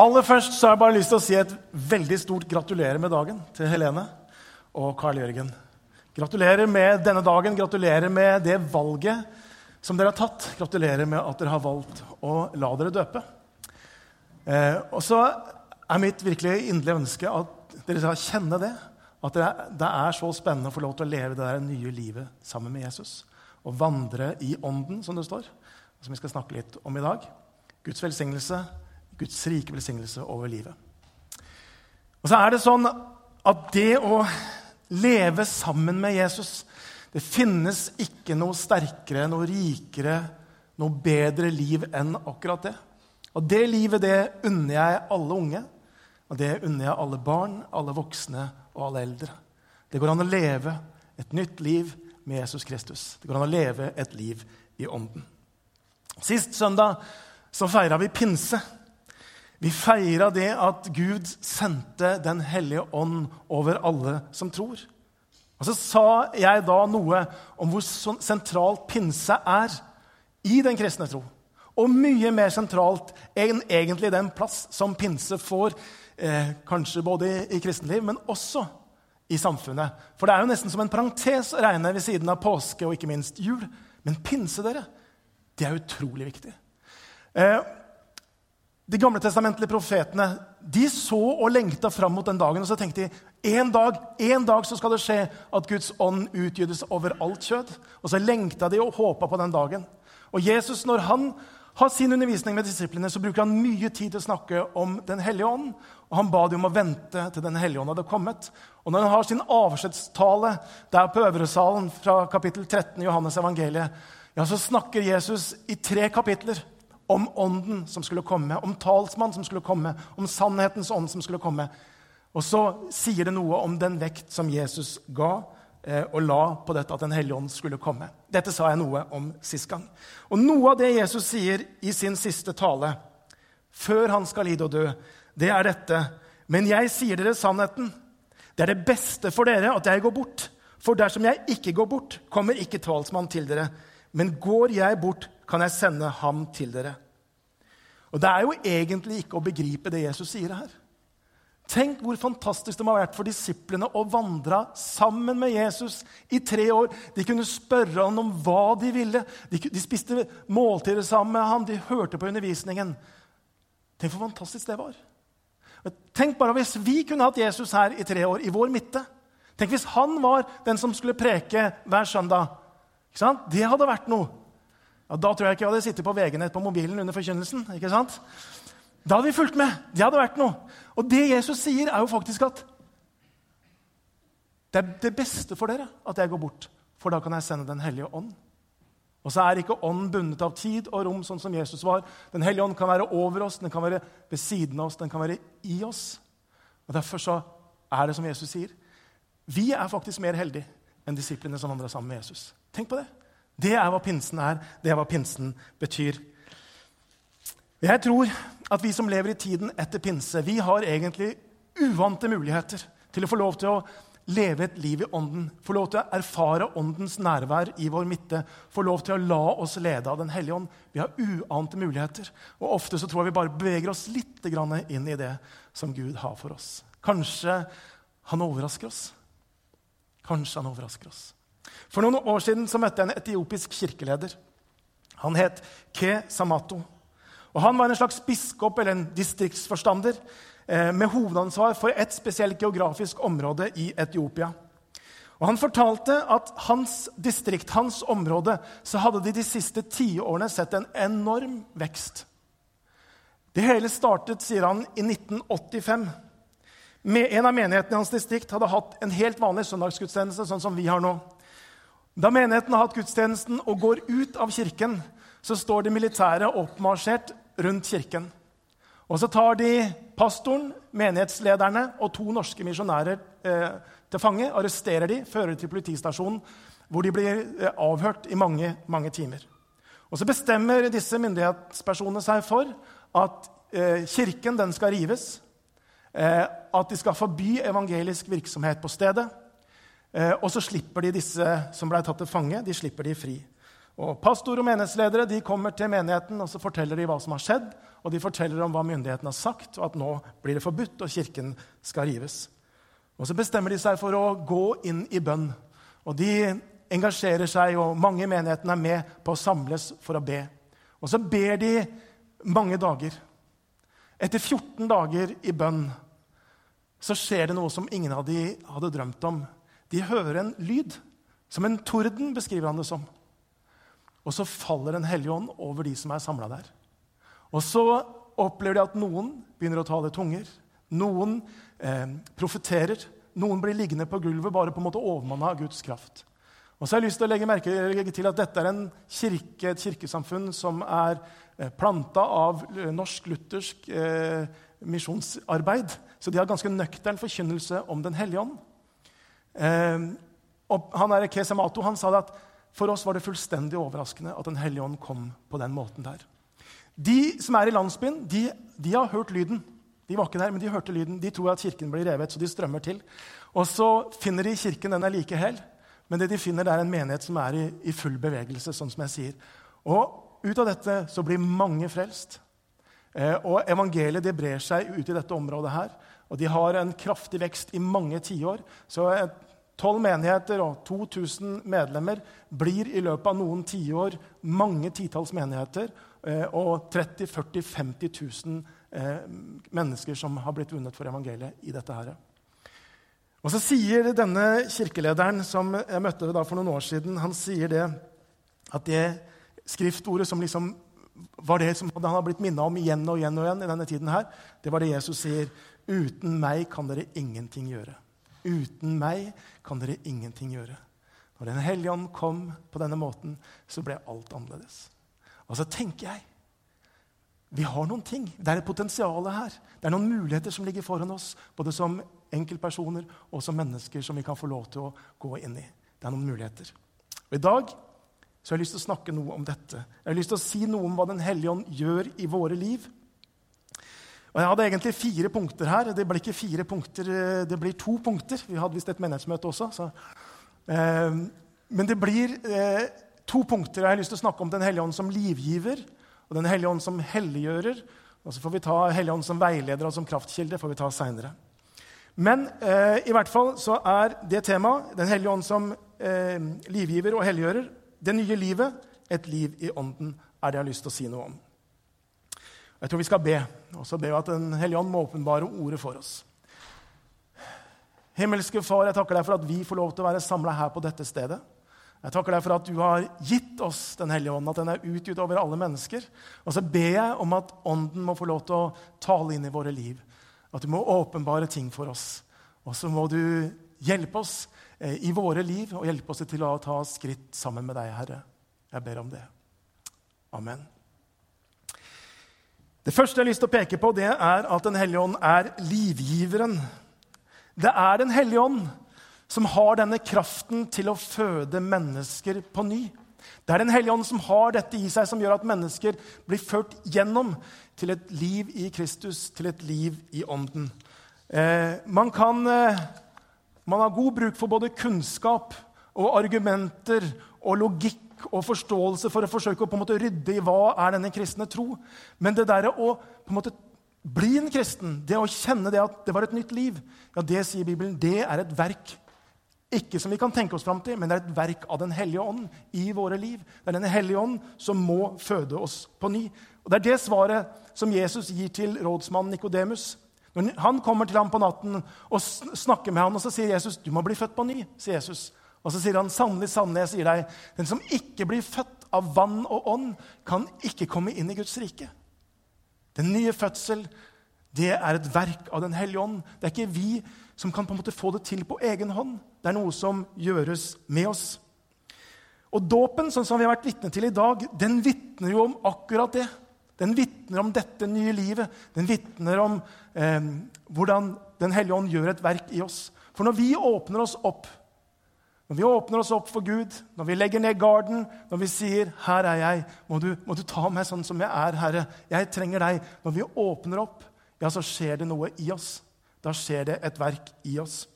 Aller først så har jeg bare lyst til å si et veldig stort gratulerer med dagen til Helene og Karl Jørgen. Gratulerer med denne dagen, gratulerer med det valget som dere har tatt. Gratulerer med at dere har valgt å la dere døpe. Eh, og så er mitt virkelig inderlige ønske at dere skal kjenne det. At det er, det er, så spennende å få lov til å leve det der nye livet sammen med Jesus. Og vandre i ånden, som det står, som vi skal snakke litt om i dag. Guds velsignelse Guds rike velsignelse over livet. Og så er det sånn at det å leve sammen med Jesus Det finnes ikke noe sterkere, noe rikere, noe bedre liv enn akkurat det. Og det livet det unner jeg alle unge, og det unner jeg alle barn, alle voksne og alle eldre. Det går an å leve et nytt liv med Jesus Kristus. Det går an å leve et liv i Ånden. Sist søndag så feira vi pinse. Vi feira det at Gud sendte Den hellige ånd over alle som tror. Og så sa jeg da noe om hvor sentralt pinse er i den kristne tro. Og mye mer sentralt enn egentlig den plass som pinse får, eh, kanskje både i, i kristenliv, men også i samfunnet. For det er jo nesten som en parentes å regne ved siden av påske og ikke minst jul. Men pinse, dere, det er utrolig viktig. Eh, de gamle testamentlige profetene de så og lengta fram mot den dagen. Og så tenkte de en dag, en dag så skal det skje at Guds ånd utgytes over alt kjød. Og så lengta de og håpa på den dagen. Og Jesus, når han har sin undervisning med disiplene, så bruker han mye tid til å snakke om Den hellige ånd. Og han ba dem om å vente til Den hellige ånd hadde kommet. Og når han har sin avskjedstale der på Øvresalen fra kapittel 13 i Johannes evangeliet, ja, så snakker Jesus i tre kapitler om ånden som skulle komme, om talsmann som skulle komme, om sannhetens ånd som skulle komme. Og så sier det noe om den vekt som Jesus ga eh, og la på dette at Den hellige ånd skulle komme. Dette sa jeg noe om sist gang. Og noe av det Jesus sier i sin siste tale, før han skal lide og dø, det er dette. Men jeg sier dere sannheten. Det er det beste for dere at jeg går bort. For dersom jeg ikke går bort, kommer ikke talsmann til dere. Men går jeg bort, kan jeg sende ham til dere. Og Det er jo egentlig ikke å begripe det Jesus sier her. Tenk hvor fantastisk det må ha vært for disiplene å vandre sammen med Jesus i tre år. De kunne spørre han om hva de ville. De, de spiste måltider sammen med ham, de hørte på undervisningen. Tenk hvor fantastisk det var. Tenk bare hvis vi kunne hatt Jesus her i tre år, i vår midte. Tenk hvis han var den som skulle preke hver søndag. Det hadde vært noe. Ja, da tror jeg ikke jeg hadde sittet på VG-nett på mobilen under forkynnelsen. ikke sant? Da hadde vi fulgt med. Det hadde vært noe. Og det Jesus sier, er jo faktisk at det er det beste for dere at jeg går bort, for da kan jeg sende Den hellige ånd. Og så er ikke ånden bundet av tid og rom, sånn som Jesus var. Den hellige ånd kan være over oss, den kan være ved siden av oss, den kan være i oss. Og Derfor så er det som Jesus sier. Vi er faktisk mer heldige enn disiplene som vandra sammen med Jesus. Tenk på det. Det er hva pinsen er, det er hva pinsen betyr. Jeg tror at vi som lever i tiden etter pinse, vi har egentlig uvante muligheter til å få lov til å leve et liv i Ånden, få lov til å erfare Åndens nærvær i vår midte, få lov til å la oss lede av Den hellige ånd. Vi har uante muligheter. Og ofte så tror jeg vi bare beveger oss litt inn i det som Gud har for oss. Kanskje han overrasker oss. Kanskje han overrasker oss. For noen år siden så møtte jeg en etiopisk kirkeleder. Han het Ke Samato. Og Han var en slags biskop eller en distriktsforstander eh, med hovedansvar for et spesielt geografisk område i Etiopia. Og Han fortalte at hans distrikt, hans område, så hadde de de siste tiårene sett en enorm vekst. Det hele startet, sier han, i 1985. Med en av menighetene i hans distrikt hadde hatt en helt vanlig søndagsgudstjeneste, sånn som vi har nå. Da menigheten har hatt gudstjenesten og går ut av kirken, så står de militære oppmarsjert rundt kirken. Og så tar de pastoren, menighetslederne og to norske misjonærer eh, til fange, arresterer de, fører til politistasjonen, hvor de blir eh, avhørt i mange, mange timer. Og Så bestemmer disse myndighetspersonene seg for at eh, kirken skal rives, eh, at de skal forby evangelisk virksomhet på stedet, og så slipper de disse som ble tatt til fange, de slipper de fri. Og Pastor og menighetsledere de kommer til menigheten og så forteller de hva som har skjedd, og de forteller om hva myndighetene har sagt, og at nå blir det forbudt, og kirken skal rives. Og Så bestemmer de seg for å gå inn i bønn. Og De engasjerer seg, og mange i menigheten er med på å samles for å be. Og så ber de mange dager. Etter 14 dager i bønn så skjer det noe som ingen av de hadde drømt om. De hører en lyd. Som en torden, beskriver han det som. Og så faller Den hellige ånd over de som er samla der. Og så opplever de at noen begynner å tale tunger. Noen eh, profeterer. Noen blir liggende på gulvet, bare på en måte overmanna av Guds kraft. Og så har jeg lyst til å legge merke legge til at Dette er en kirke, et kirkesamfunn som er eh, planta av norsk-luthersk eh, misjonsarbeid. Så de har ganske nøktern forkynnelse om Den hellige ånd. Eh, og han er Kesemato han sa det at for oss var det fullstendig overraskende at Den hellige ånd kom på den måten der. De som er i landsbyen, de, de, har hørt lyden. De var ikke der, men de hørte lyden. De tror at kirken blir revet, så de strømmer til. Og så finner de kirken den er like hel, men det de finner, det er en menighet som er i, i full bevegelse. sånn som jeg sier. Og ut av dette så blir mange frelst. Eh, og evangeliet det brer seg ut i dette området her. Og de har en kraftig vekst i mange tiår. Så Tolv menigheter og 2000 medlemmer blir i løpet av noen tiår mange titalls menigheter eh, og 30 40 50 000 mennesker som har blitt vunnet for evangeliet i dette her. Og så sier denne kirkelederen som jeg møtte for noen år siden, han sier det at det skriftordet som liksom var det som han har blitt minnet om igjen og igjen og igjen i denne tiden her, det var det Jesus sier. Uten meg kan dere ingenting gjøre. Uten meg kan dere ingenting gjøre. Når Den hellige ånd kom på denne måten, så ble alt annerledes. Og så tenker jeg vi har noen ting. Det er et potensial her. Det er noen muligheter som ligger foran oss, både som enkeltpersoner og som mennesker som vi kan få lov til å gå inn i. Det er noen muligheter. Og I dag så har jeg lyst til å snakke noe om dette. Jeg har lyst til å si noe om hva Den hellige ånd gjør i våre liv. Og Jeg hadde egentlig fire punkter her. Det blir ikke fire punkter, eh, det blir to punkter. Vi hadde visst et menighetsmøte også. Så. Eh, men det blir eh, to punkter. Jeg har lyst til å snakke om Den hellige ånd som livgiver og Den hellige ånd som helliggjører. Og så får vi ta Hellige ånd som veileder og som kraftkilde. får vi ta senere. Men i hvert fall så er det temaet, Den hellige ånd som livgiver og helliggjører, det nye livet, et liv i ånden, er det jeg har lyst til å si noe om. Jeg tror vi skal be, og så ber vi at Den hellige ånd må åpenbare ordet for oss. Himmelske Far, jeg takker deg for at vi får lov til å være samla her på dette stedet. Jeg takker deg for at du har gitt oss Den hellige ånd, at den er utgitt over alle mennesker. Og så ber jeg om at Ånden må få lov til å tale inn i våre liv. At du må åpenbare ting for oss. Og så må du hjelpe oss eh, i våre liv og hjelpe oss til å ta skritt sammen med deg, Herre. Jeg ber om det. Amen. Det første jeg har lyst til å peke på, det er at Den hellige ånd er livgiveren. Det er Den hellige ånd som har denne kraften til å føde mennesker på ny. Det er Den hellige ånd som har dette i seg, som gjør at mennesker blir ført gjennom til et liv i Kristus, til et liv i Ånden. Eh, man kan eh, Man har god bruk for både kunnskap og argumenter og logikk og forståelse for å forsøke å på en måte rydde i hva er denne kristne tro. Men det der å på en måte bli en kristen, det å kjenne det at det var et nytt liv, ja, det sier Bibelen, det er et verk. Ikke som vi kan tenke oss fram til, men det er et verk av Den hellige ånd i våre liv. Det er Den hellige ånd som må føde oss på ny. Og Det er det svaret som Jesus gir til rådsmannen Nikodemus. Når han kommer til ham på natten og snakker med ham, og så sier Jesus, 'Du må bli født på ny', sier Jesus. Og så sier han, 'Sannelig, sannelig, jeg sier deg, den som ikke blir født av vann og ånd, kan ikke komme inn i Guds rike.' Den nye fødsel, det er et verk av Den hellige ånd. Det er ikke vi som kan på en måte få det til på egen hånd. Det er noe som gjøres med oss. Og dåpen, sånn som vi har vært vitne til i dag, den vitner jo om akkurat det. Den vitner om dette nye livet. Den vitner om eh, hvordan Den hellige ånd gjør et verk i oss. For når vi åpner oss opp når vi åpner oss opp for Gud, når vi legger ned garden, når vi sier 'Her er jeg. Må du, må du, ta meg sånn som jeg er, Herre. Jeg trenger deg.' Når vi åpner opp, ja, så skjer det noe i oss. Da skjer det et verk i oss.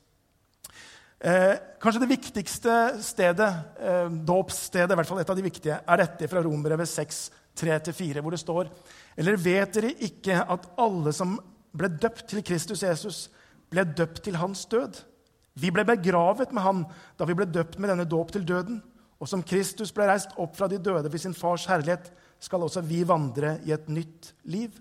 Eh, kanskje det viktigste stedet, eh, dåpsstedet, i hvert fall et av de viktige, er dette fra Romerbrevet 6, 3-4, hvor det står Eller vet dere ikke at alle som ble døpt til Kristus Jesus, ble døpt til hans død? Vi ble begravet med han da vi ble døpt med denne dåp til døden. Og som Kristus ble reist opp fra de døde ved sin fars herlighet, skal også vi vandre i et nytt liv.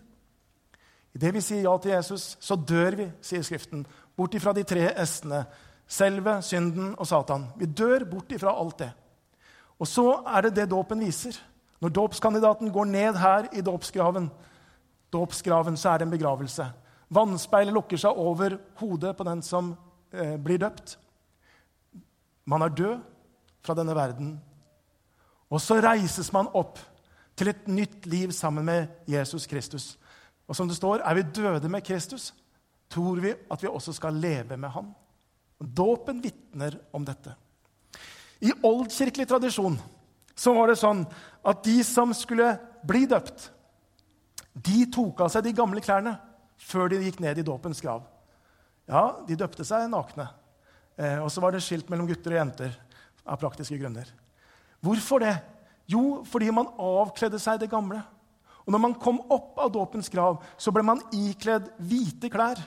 Idet vi sier ja til Jesus, så dør vi, sier Skriften, bort ifra de tre s-ene selve, synden og Satan. Vi dør bort ifra alt det. Og så er det det dåpen viser. Når dåpskandidaten går ned her i dåpsgraven, dåpsgraven, så er det en begravelse. Vannspeilet lukker seg over hodet på den som eh, blir døpt. Man er død fra denne verden. Og så reises man opp til et nytt liv sammen med Jesus Kristus. Og som det står, er vi døde med Kristus, tror vi at vi også skal leve med ham. Dåpen vitner om dette. I oldkirkelig tradisjon så var det sånn at de som skulle bli døpt, de tok av seg de gamle klærne før de gikk ned i dåpens grav. Ja, de døpte seg nakne. Eh, og så var det skilt mellom gutter og jenter av praktiske grunner. Hvorfor det? Jo, fordi man avkledde seg det gamle. Og når man kom opp av dåpens grav, så ble man ikledd hvite klær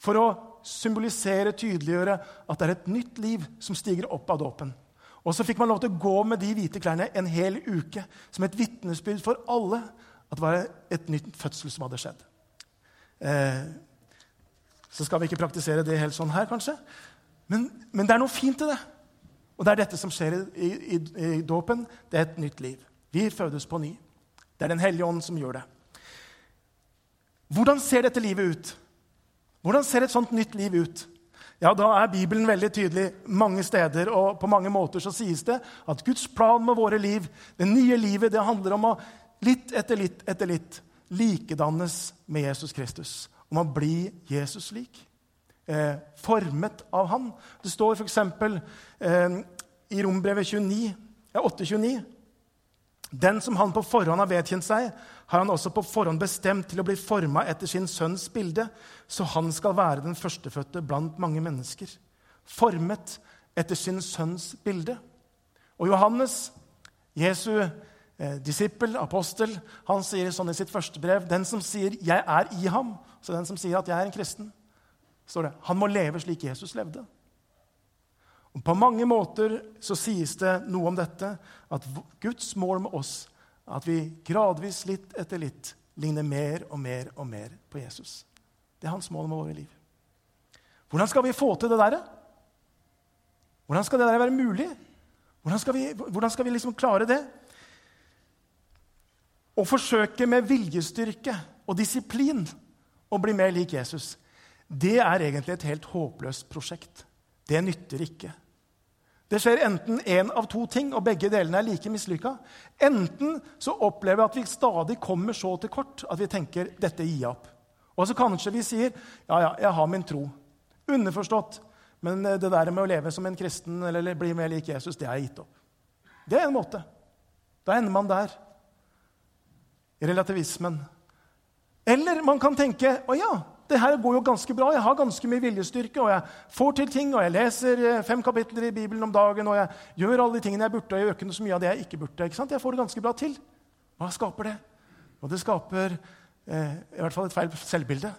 for å symbolisere, tydeliggjøre at det er et nytt liv som stiger opp av dåpen. Og så fikk man lov til å gå med de hvite klærne en hel uke som et vitnesbyrd for alle at det var et nytt fødsel som hadde skjedd. Eh, så skal vi ikke praktisere det helt sånn her, kanskje. Men, men, det er noe fint i det. Og det er dette som skjer i, i, i dåpen. Det er et nytt liv. Vi fødes på ny. Det er Den hellige ånd som gjør det. Hvordan ser dette livet ut? Hvordan ser et sånt nytt liv ut? Ja, Da er Bibelen veldig tydelig mange steder, og på mange måter så sies det at Guds plan med våre liv, det nye livet, det handler om å litt etter litt etter litt likedannes med Jesus Kristus. Om å bli Jesus lik. Eh, formet av Han. Det står f.eks. Eh, i Rombrevet 29, ja, 829 den som han på forhånd har vedkjent seg, har han også på forhånd bestemt til å bli forma etter sin sønns bilde, så han skal være den førstefødte blant mange mennesker. Formet etter sin sønns bilde. Og Johannes, Jesu eh, disippel, apostel, han sier sånn i sitt første brev Den som sier 'jeg er i ham', så den som sier at 'jeg er en kristen', står det, han må leve slik Jesus levde. Og På mange måter så sies det noe om dette, at Guds mål med oss er at vi gradvis, litt etter litt, ligner mer og mer og mer på Jesus. Det er hans mål med våre liv. Hvordan skal vi få til det der? Hvordan skal det der være mulig? Hvordan skal vi, hvordan skal vi liksom klare det? Å forsøke med viljestyrke og disiplin å bli mer lik Jesus, det er egentlig et helt håpløst prosjekt. Det nytter ikke. Det skjer enten én av to ting, og begge delene er like mislykka. Enten så opplever vi at vi stadig kommer så til kort at vi tenker dette gir opp. Og så kanskje vi sier ja, ja, jeg har min tro. Underforstått. Men det der med å leve som en kristen eller bli mer lik Jesus, det har jeg gitt opp. Det er en måte. Da ender man der. I relativismen. Eller man kan tenke å ja, det her går jo ganske bra. Jeg har ganske mye viljestyrke, og jeg får til ting, og jeg leser eh, fem kapitler i Bibelen om dagen, og jeg gjør alle de tingene jeg burde, og jeg gjør ikke så mye av det jeg ikke burde. Ikke sant? Jeg får det ganske bra til. Hva skaper det? Og det skaper eh, i hvert fall et feil selvbilde.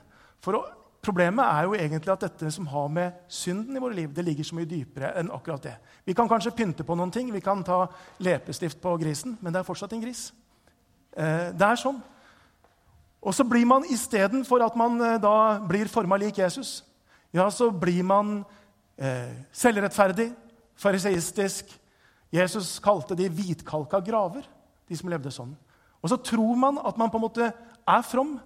For å, Problemet er jo egentlig at dette som har med synden i våre liv, det ligger så mye dypere enn akkurat det. Vi kan kanskje pynte på noen ting, vi kan ta leppestift på grisen, men det er fortsatt en gris. Eh, det er sånn. Og så blir man istedenfor at man eh, da blir forma lik Jesus, ja, så blir man eh, selvrettferdig, fariseistisk. Jesus kalte de hvitkalka graver, de som levde sånn. Og så tror man at man på en måte er from,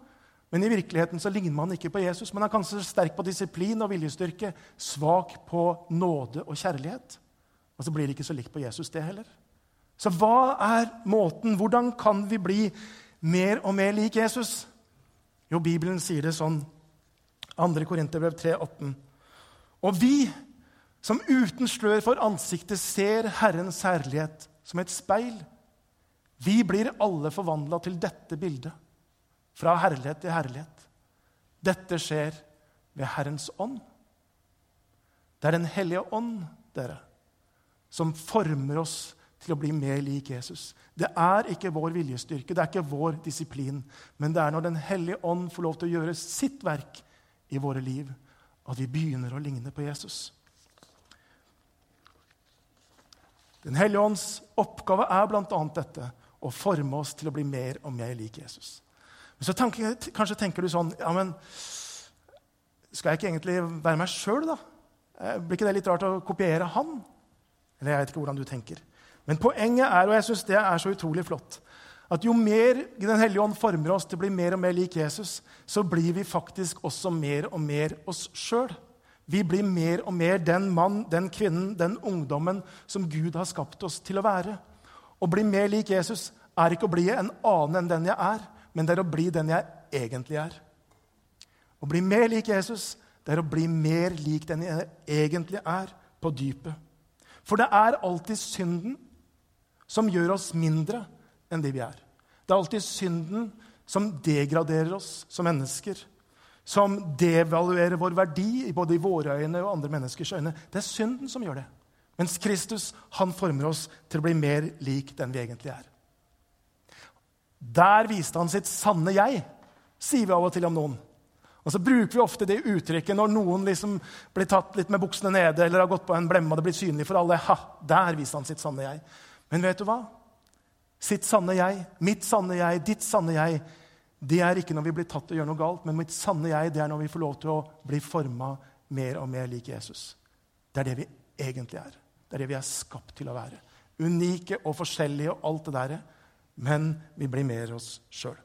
men i virkeligheten så ligner man ikke på Jesus. Man er kanskje sterk på disiplin og viljestyrke, svak på nåde og kjærlighet. Og så blir det ikke så likt på Jesus, det heller. Så hva er måten? Hvordan kan vi bli mer og mer lik Jesus? Jo, Bibelen sier det sånn. 2. Korinterbrev 3,18. Og vi som uten slør for ansiktet ser Herrens herlighet som et speil, vi blir alle forvandla til dette bildet, fra herlighet til herlighet. Dette skjer ved Herrens ånd. Det er Den hellige ånd, dere, som former oss til å bli mer lik Jesus. Det er ikke vår viljestyrke, det er ikke vår disiplin, men det er når Den hellige ånd får lov til å gjøre sitt verk i våre liv, at vi begynner å ligne på Jesus. Den hellige ånds oppgave er bl.a. dette å forme oss til å bli mer og mer lik Jesus. Men så tenker, kanskje tenker du sånn ja, men Skal jeg ikke egentlig være meg sjøl, da? Eh, blir ikke det litt rart å kopiere han? Eller jeg vet ikke hvordan du tenker. Men poenget er, og jeg syns det er så utrolig flott, at jo mer Den hellige ånd former oss til å bli mer og mer lik Jesus, så blir vi faktisk også mer og mer oss sjøl. Vi blir mer og mer den mann, den kvinnen, den ungdommen som Gud har skapt oss til å være. Å bli mer lik Jesus er ikke å bli en annen enn den jeg er, men det er å bli den jeg egentlig er. Å bli mer lik Jesus, det er å bli mer lik den jeg egentlig er, på dypet. For det er alltid synden som gjør oss mindre enn de vi er. Det er alltid synden som degraderer oss som mennesker. Som devaluerer vår verdi både i våre øyne og andre menneskers øyne. Det er synden som gjør det. Mens Kristus han former oss til å bli mer lik den vi egentlig er. Der viste han sitt sanne jeg, sier vi av og til om noen. Og så bruker vi ofte det uttrykket når noen liksom blir tatt litt med buksene nede eller har gått på en blemme og det blir synlig for alle. Ha, der viste han sitt sanne jeg. Men vet du hva? Sitt sanne jeg, mitt sanne jeg, ditt sanne jeg, det er ikke når vi blir tatt og gjør noe galt, men mitt sanne jeg det er når vi får lov til å bli forma mer og mer lik Jesus. Det er det vi egentlig er. Det er det vi er skapt til å være. Unike og forskjellige og alt det derre men vi blir mer oss sjøl.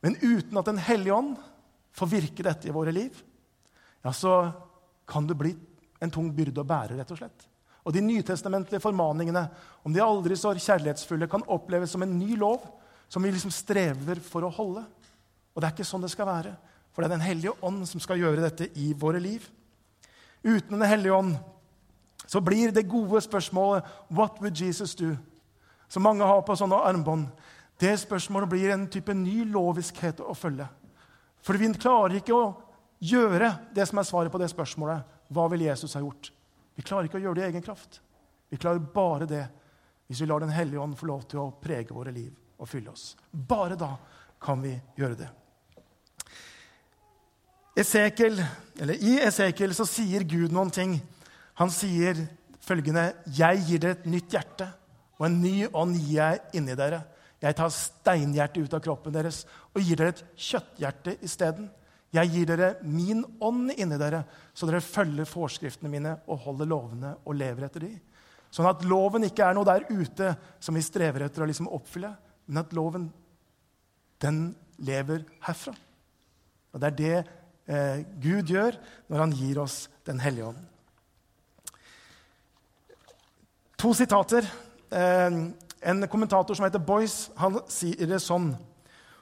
Men uten at Den hellige ånd får virke dette i våre liv, ja, så kan det bli en tung byrde å bære, rett og slett. Og de nytestamentlige formaningene, om de aldri så kjærlighetsfulle, kan oppleves som en ny lov som vi liksom strever for å holde. Og det er ikke sånn det skal være. For det er Den hellige ånd som skal gjøre dette i våre liv. Uten Den hellige ånd så blir det gode spørsmålet What would Jesus do? som mange har på sånne armbånd, det spørsmålet blir en type ny loviskhet å følge. For vi klarer ikke å gjøre det som er svaret på det spørsmålet. Hva vil Jesus ha gjort? Vi klarer ikke å gjøre det i egen kraft. Vi klarer bare det hvis vi lar Den hellige ånd få lov til å prege våre liv og fylle oss. Bare da kan vi gjøre det. Esekiel, I Esekiel så sier Gud noen ting. Han sier følgende.: Jeg gir dere et nytt hjerte og en ny ånd gir jeg inni dere. Jeg tar steinhjertet ut av kroppen deres og gir dere et kjøtthjerte isteden. Jeg gir dere min ånd inni dere, så dere følger forskriftene mine og holder lovene og lever etter de. Sånn at loven ikke er noe der ute som vi strever etter å liksom oppfylle, men at loven, den lever herfra. Og Det er det eh, Gud gjør når han gir oss Den hellige ånd. To sitater Eh, en kommentator som heter Boyce, han sier det sånn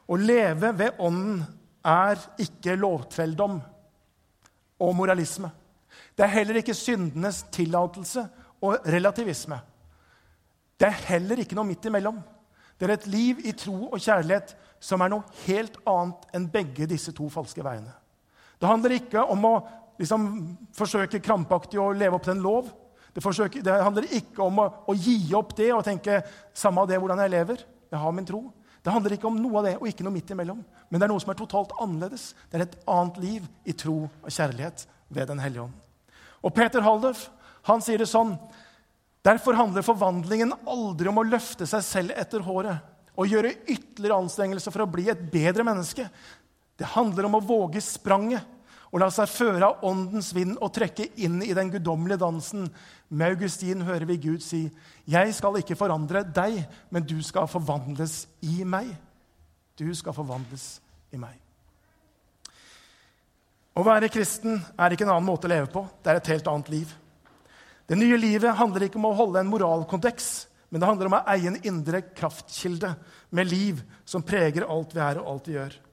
Å leve ved Ånden er ikke lovtrelldom og moralisme. Det er heller ikke syndenes tillatelse og relativisme. Det er heller ikke noe midt imellom. Det er et liv i tro og kjærlighet som er noe helt annet enn begge disse to falske veiene. Det handler ikke om å liksom, forsøke krampaktig å leve opp til en lov. Det, forsøker, det handler ikke om å, å, gi opp det og tenke samme av det hvordan jeg lever. Jeg har min tro. Det handler ikke om noe av det og ikke noe midt imellom. Men det er noe som er totalt annerledes. Det er et annet liv i tro og kjærlighet ved Den hellige ånd. Og Peter Haldorf han sier det sånn Derfor handler forvandlingen aldri om å løfte seg selv etter håret og gjøre ytterligere anstrengelser for å bli et bedre menneske. Det handler om å våge spranget og la seg føre av åndens vind og trekke inn i den guddommelige dansen. Med Augustin hører vi Gud si, 'Jeg skal ikke forandre deg, men du skal forvandles i meg.' Du skal forvandles i meg. Å være kristen er ikke en annen måte å leve på. Det er et helt annet liv. Det nye livet handler ikke om å holde en moralkonteks, men det handler om å eie en indre kraftkilde med liv som preger alt vi er og alt vi gjør.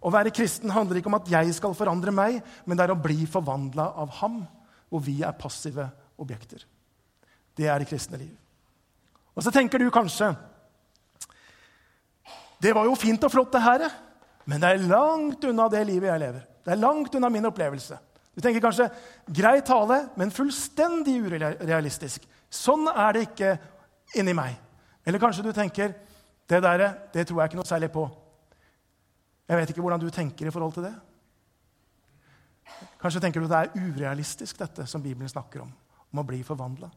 Å være kristen handler ikke om at jeg skal forandre meg, men det er å bli forvandla av ham, hvor vi er passive objekter. Det er det kristne liv. Og så tenker du kanskje Det var jo fint og flott, det her, men det er langt unna det livet jeg lever. Det er langt unna min opplevelse. Du tenker kanskje grei tale, men fullstendig urealistisk. Sånn er det ikke inni meg. Eller kanskje du tenker det der, det tror jeg ikke noe særlig på. Jeg vet ikke hvordan du tenker i forhold til det. Kanskje tenker du at det er urealistisk, dette som Bibelen snakker om, om å bli forvandla.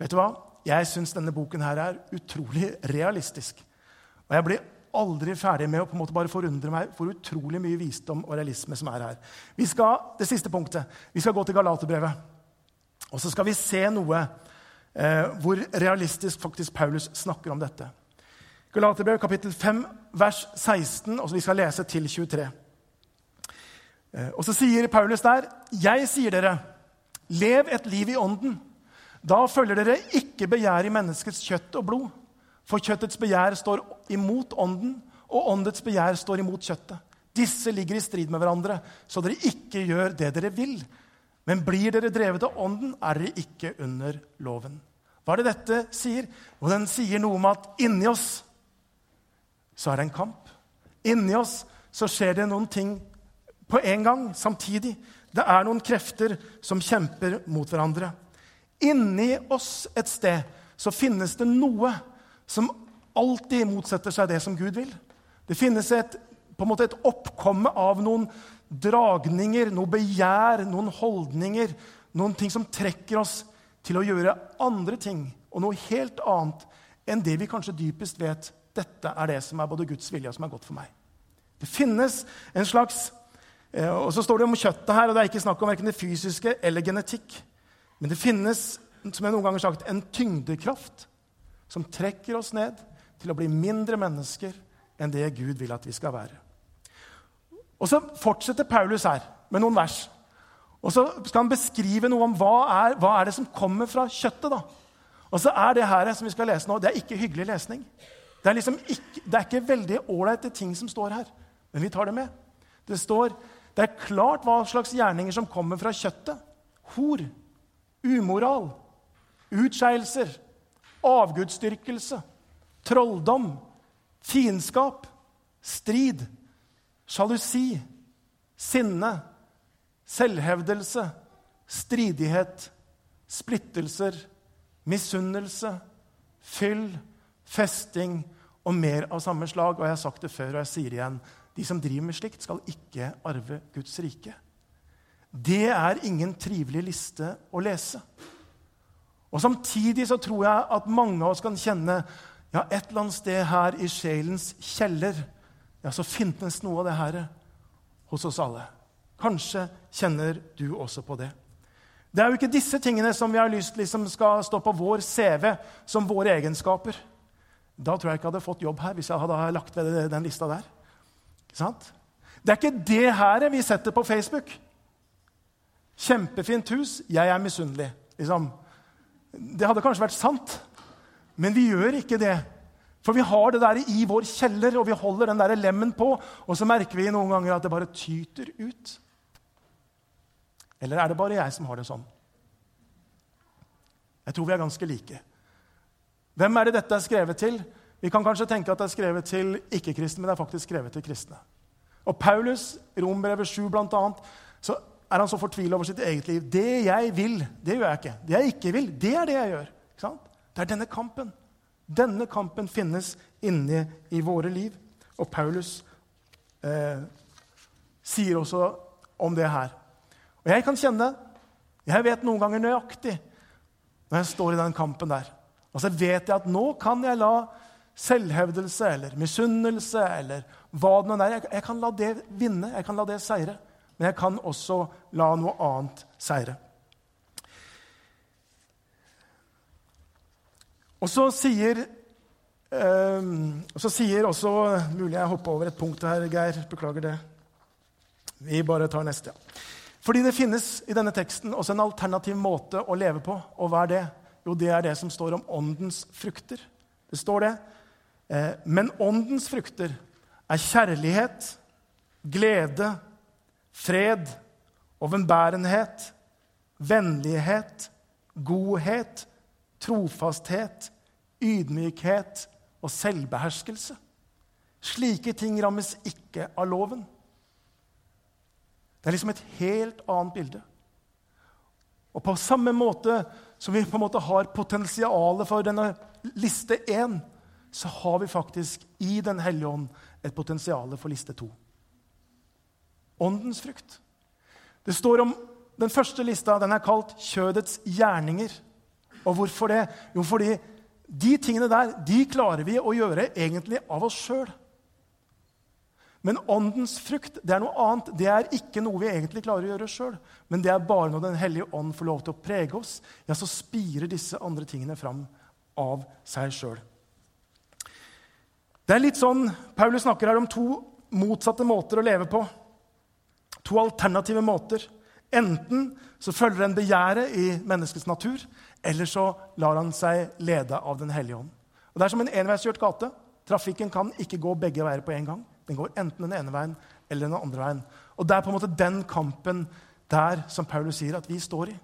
Vet du hva? Jeg syns denne boken her er utrolig realistisk. Og jeg blir aldri ferdig med å på en måte bare forundre meg for utrolig mye visdom og realisme som er her. Vi skal, Det siste punktet. Vi skal gå til Galaterbrevet. Og så skal vi se noe eh, hvor realistisk faktisk Paulus snakker om dette. Galaterbrevet kapittel 5, vers 16, og så vi skal lese til 23. Eh, og så sier Paulus der, 'Jeg sier dere, lev et liv i ånden.' Da følger dere ikke begjær i menneskets kjøtt og blod. For kjøttets begjær står imot ånden, og åndets begjær står imot kjøttet. Disse ligger i strid med hverandre, så dere ikke gjør det dere vil. Men blir dere drevet av ånden, er dere ikke under loven. Hva er det dette sier? Og den sier noe om at inni oss så er det en kamp. Inni oss så skjer det noen ting på en gang, samtidig. Det er noen krefter som kjemper mot hverandre. Inni oss et sted så finnes det noe som alltid motsetter seg det som Gud vil. Det finnes et, på en måte et oppkomme av noen dragninger, noe begjær, noen holdninger, noen ting som trekker oss til å gjøre andre ting og noe helt annet enn det vi kanskje dypest vet dette er det som er både Guds vilje og som er godt for meg. Det finnes en slags eh, Og så står det om kjøttet her, og det er ikke snakk om verken det fysiske eller genetikk. Men det finnes som jeg noen ganger har sagt, en tyngdekraft som trekker oss ned til å bli mindre mennesker enn det Gud vil at vi skal være. Og Så fortsetter Paulus her med noen vers. Og så skal han beskrive noe om hva er, hva er det som kommer fra kjøttet. da. Og så er det her som vi skal lese nå, det er ikke hyggelig lesning. Det er, liksom ikke, det er ikke veldig ålreite ting som står her, men vi tar det med. Det står det er klart hva slags gjerninger som kommer fra kjøttet. Hor, umoral, utskeielser, avgudsdyrkelse, trolldom, fiendskap, strid, sjalusi, sinne, selvhevdelse, stridighet, splittelser, misunnelse, fyll, festing og mer av samme slag. Og jeg har sagt det før, og jeg sier det igjen. De som driver med slikt, skal ikke arve Guds rike. Det er ingen trivelig liste å lese. Og Samtidig så tror jeg at mange av oss kan kjenne ja, et eller annet sted her i sjelens kjeller ja, så finnes noe av det her hos oss alle. Kanskje kjenner du også på det. Det er jo ikke disse tingene som vi har lyst liksom skal stå på vår CV som våre egenskaper. Da tror jeg ikke jeg hadde fått jobb her hvis jeg hadde lagt ved den lista der. Ikke sant? Det er ikke det her vi setter på Facebook. Kjempefint hus, jeg er misunnelig. Liksom. Det hadde kanskje vært sant, men vi gjør ikke det. For vi har det der i vår kjeller, og vi holder den der lemmen på, og så merker vi noen ganger at det bare tyter ut. Eller er det bare jeg som har det sånn? Jeg tror vi er ganske like. Hvem er det dette er skrevet til? Vi kan kanskje tenke at det er skrevet til ikke-kristne, men det er faktisk skrevet til kristne. Og Paulus, Rombrevet 7 blant annet, så er han så fortvila over sitt eget liv. Det jeg vil, det gjør jeg ikke. Det jeg ikke vil, det er det jeg gjør. Det er denne kampen. Denne kampen finnes inni i våre liv. Og Paulus eh, sier også om det her. Og jeg kan kjenne Jeg vet noen ganger nøyaktig når jeg står i den kampen der. Og så vet jeg at nå kan jeg la selvhevdelse eller misunnelse eller hva det nå er jeg, kan la det vinne, jeg kan la det seire. Men jeg kan også la noe annet seire. Og så sier eh, så sier også Mulig jeg hopper over et punkt her, Geir. Beklager det. Vi bare tar neste. Ja. Fordi det finnes i denne teksten også en alternativ måte å leve på. Og hva er det? Jo, det er det som står om åndens frukter. Det står det. Eh, men åndens frukter er kjærlighet, glede, fred, overbærenhet, vennlighet, godhet, trofasthet, ydmykhet og selvbeherskelse. Slike ting rammes ikke av loven. Det er liksom et helt annet bilde. Og på samme måte som vi på en måte har potensialet for denne liste 1, så har vi faktisk i Den hellige ånd et potensial for liste 2. Åndens frukt. Det står om Den første lista den er kalt 'kjødets gjerninger'. Og hvorfor det? Jo, fordi de tingene der de klarer vi å gjøre egentlig av oss sjøl. Men åndens frukt det er noe annet. Det er ikke noe vi egentlig klarer å gjøre sjøl. Men det er bare når Den hellige ånd får lov til å prege oss, ja, så spirer disse andre tingene fram av seg sjøl. Det er litt sånn, Paulus snakker her om to motsatte måter å leve på. To alternative måter. Enten så følger en begjæret i menneskets natur, eller så lar han seg lede av Den hellige ånd. Og Det er som en enveiskjørt gate. Trafikken kan ikke gå begge veier på en gang. Den går enten den ene veien eller den andre veien. Og Det er på en måte den kampen der som Paulus sier at vi står i.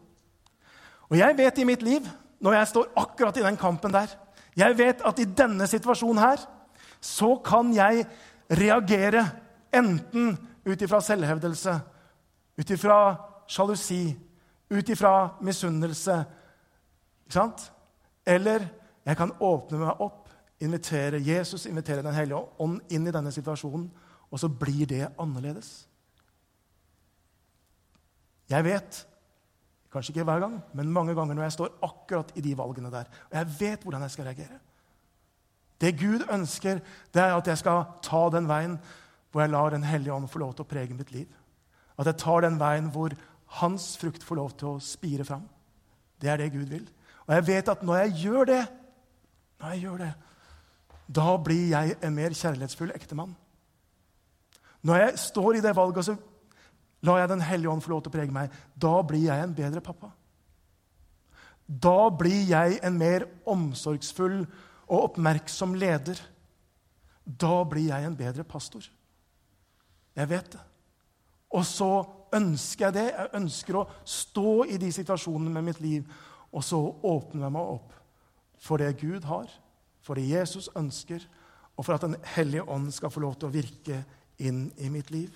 Og jeg vet i mitt liv, når jeg står akkurat i den kampen der Jeg vet at i denne situasjonen her så kan jeg reagere enten ut ifra selvhevdelse, ut ifra sjalusi, ut ifra misunnelse. Ikke sant? Eller jeg kan åpne meg opp, invitere Jesus, inviterer Den hellige ånd inn i denne situasjonen, og så blir det annerledes. Jeg vet, kanskje ikke hver gang, men mange ganger når jeg står akkurat i de valgene der, og jeg vet hvordan jeg skal reagere. Det Gud ønsker, det er at jeg skal ta den veien hvor jeg lar Den hellige ånd få lov til å prege mitt liv. At jeg tar den veien hvor hans frukt får lov til å spire fram. Det er det Gud vil. Og jeg vet at når jeg gjør det, når jeg gjør det, da blir jeg en mer kjærlighetsfull ektemann. Når jeg står i det valget, så lar jeg Den hellige ånd få lov til å prege meg. Da blir jeg en bedre pappa. Da blir jeg en mer omsorgsfull og oppmerksom leder. Da blir jeg en bedre pastor. Jeg vet det. Og så ønsker jeg det. Jeg ønsker å stå i de situasjonene med mitt liv, og så åpner jeg meg opp for det Gud har, for det Jesus ønsker, og for at Den hellige ånd skal få lov til å virke inn i mitt liv.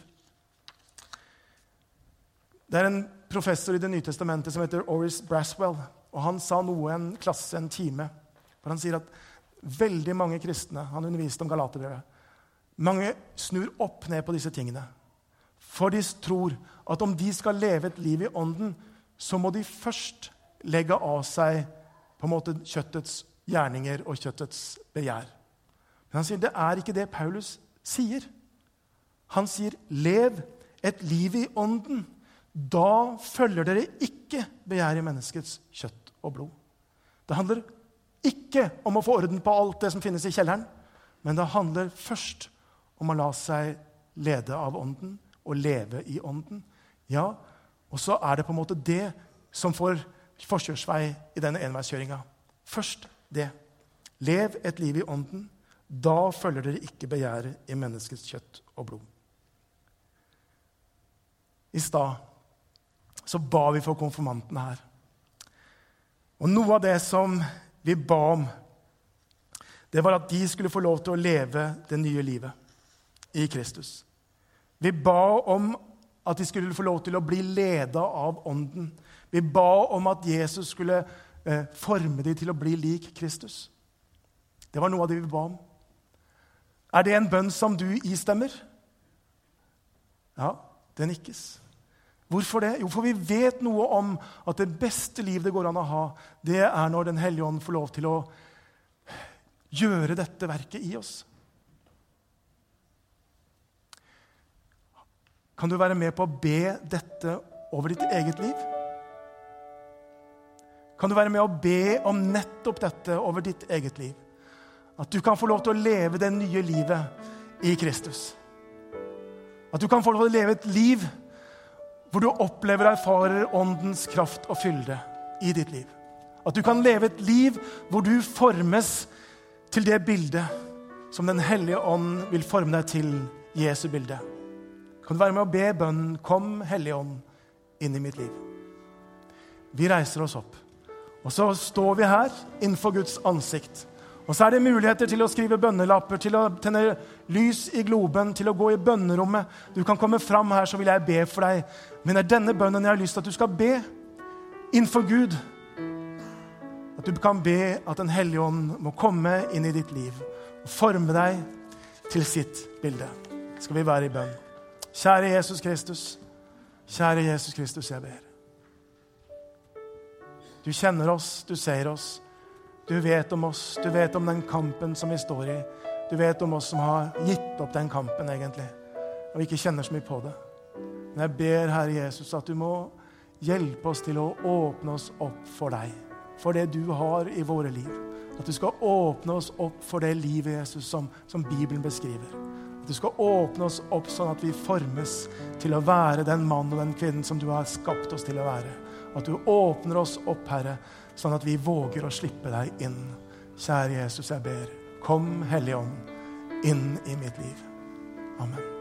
Det er en professor i Det nye testamentet som heter Oris Braswell. og Han sa noe en klasse, en time. For Han sier at veldig mange kristne Han underviste om Galaterbrevet. Mange snur opp ned på disse tingene. For de tror at om de skal leve et liv i ånden, så må de først legge av seg på en måte kjøttets gjerninger og kjøttets begjær. Men han sier det er ikke det Paulus sier. Han sier, 'Lev et liv i ånden'. Da følger dere ikke begjær i menneskets kjøtt og blod. Det handler ikke om å få orden på alt det som finnes i kjelleren, men det handler først om å la seg lede av Ånden og leve i Ånden. Ja, og så er det på en måte det som får forkjørsvei i denne enveiskjøringa. Først det. Lev et liv i Ånden. Da følger dere ikke begjæret i menneskets kjøtt og blod. I stad så ba vi for konfirmantene her. Og noe av det som vi ba om, det var at de skulle få lov til å leve det nye livet i Kristus. Vi ba om at de skulle få lov til å bli leda av Ånden. Vi ba om at Jesus skulle eh, forme dem til å bli lik Kristus. Det var noe av det vi ba om. Er det en bønn som du istemmer? Ja, det nikkes. Hvorfor det? Jo, for vi vet noe om at det beste liv det går an å ha, det er når Den hellige ånd får lov til å gjøre dette verket i oss. Kan du være med på å be dette over ditt eget liv? Kan du være med å be om nettopp dette over ditt eget liv? At du kan få lov til å leve det nye livet i Kristus. At du kan få lov til å leve et liv hvor du opplever og erfarer åndens kraft og fylde i ditt liv. At du kan leve et liv hvor du formes til det bildet som Den hellige ånd vil forme deg til Jesu bilde. Kan du være med å be bønnen 'Kom, Hellige Ånd, inn i mitt liv'? Vi reiser oss opp, og så står vi her innenfor Guds ansikt. Og så er det muligheter til å skrive bønnelapper, til å tenne lys i globen, til å gå i bønnerommet. Du kan komme fram her, så vil jeg be for deg. Men det er denne bønnen jeg har lyst til at du skal be innenfor Gud. At du kan be at Den hellige ånd må komme inn i ditt liv og forme deg til sitt bilde. Skal vi være i bønn. Kjære Jesus Kristus. Kjære Jesus Kristus, jeg ber. Du kjenner oss, du ser oss. Du vet om oss, du vet om den kampen som vi står i. Du vet om oss som har gitt opp den kampen, egentlig, og vi ikke kjenner så mye på det. Men jeg ber, Herre Jesus, at du må hjelpe oss til å åpne oss opp for deg, for det du har i våre liv. At du skal åpne oss opp for det livet Jesus som, som Bibelen beskriver. At du skal åpne oss opp sånn at vi formes til å være den mann og den kvinnen som du har skapt oss til å være. At du åpner oss opp, Herre, sånn at vi våger å slippe deg inn. Kjære Jesus, jeg ber, kom Hellige Ånd inn i mitt liv. Amen.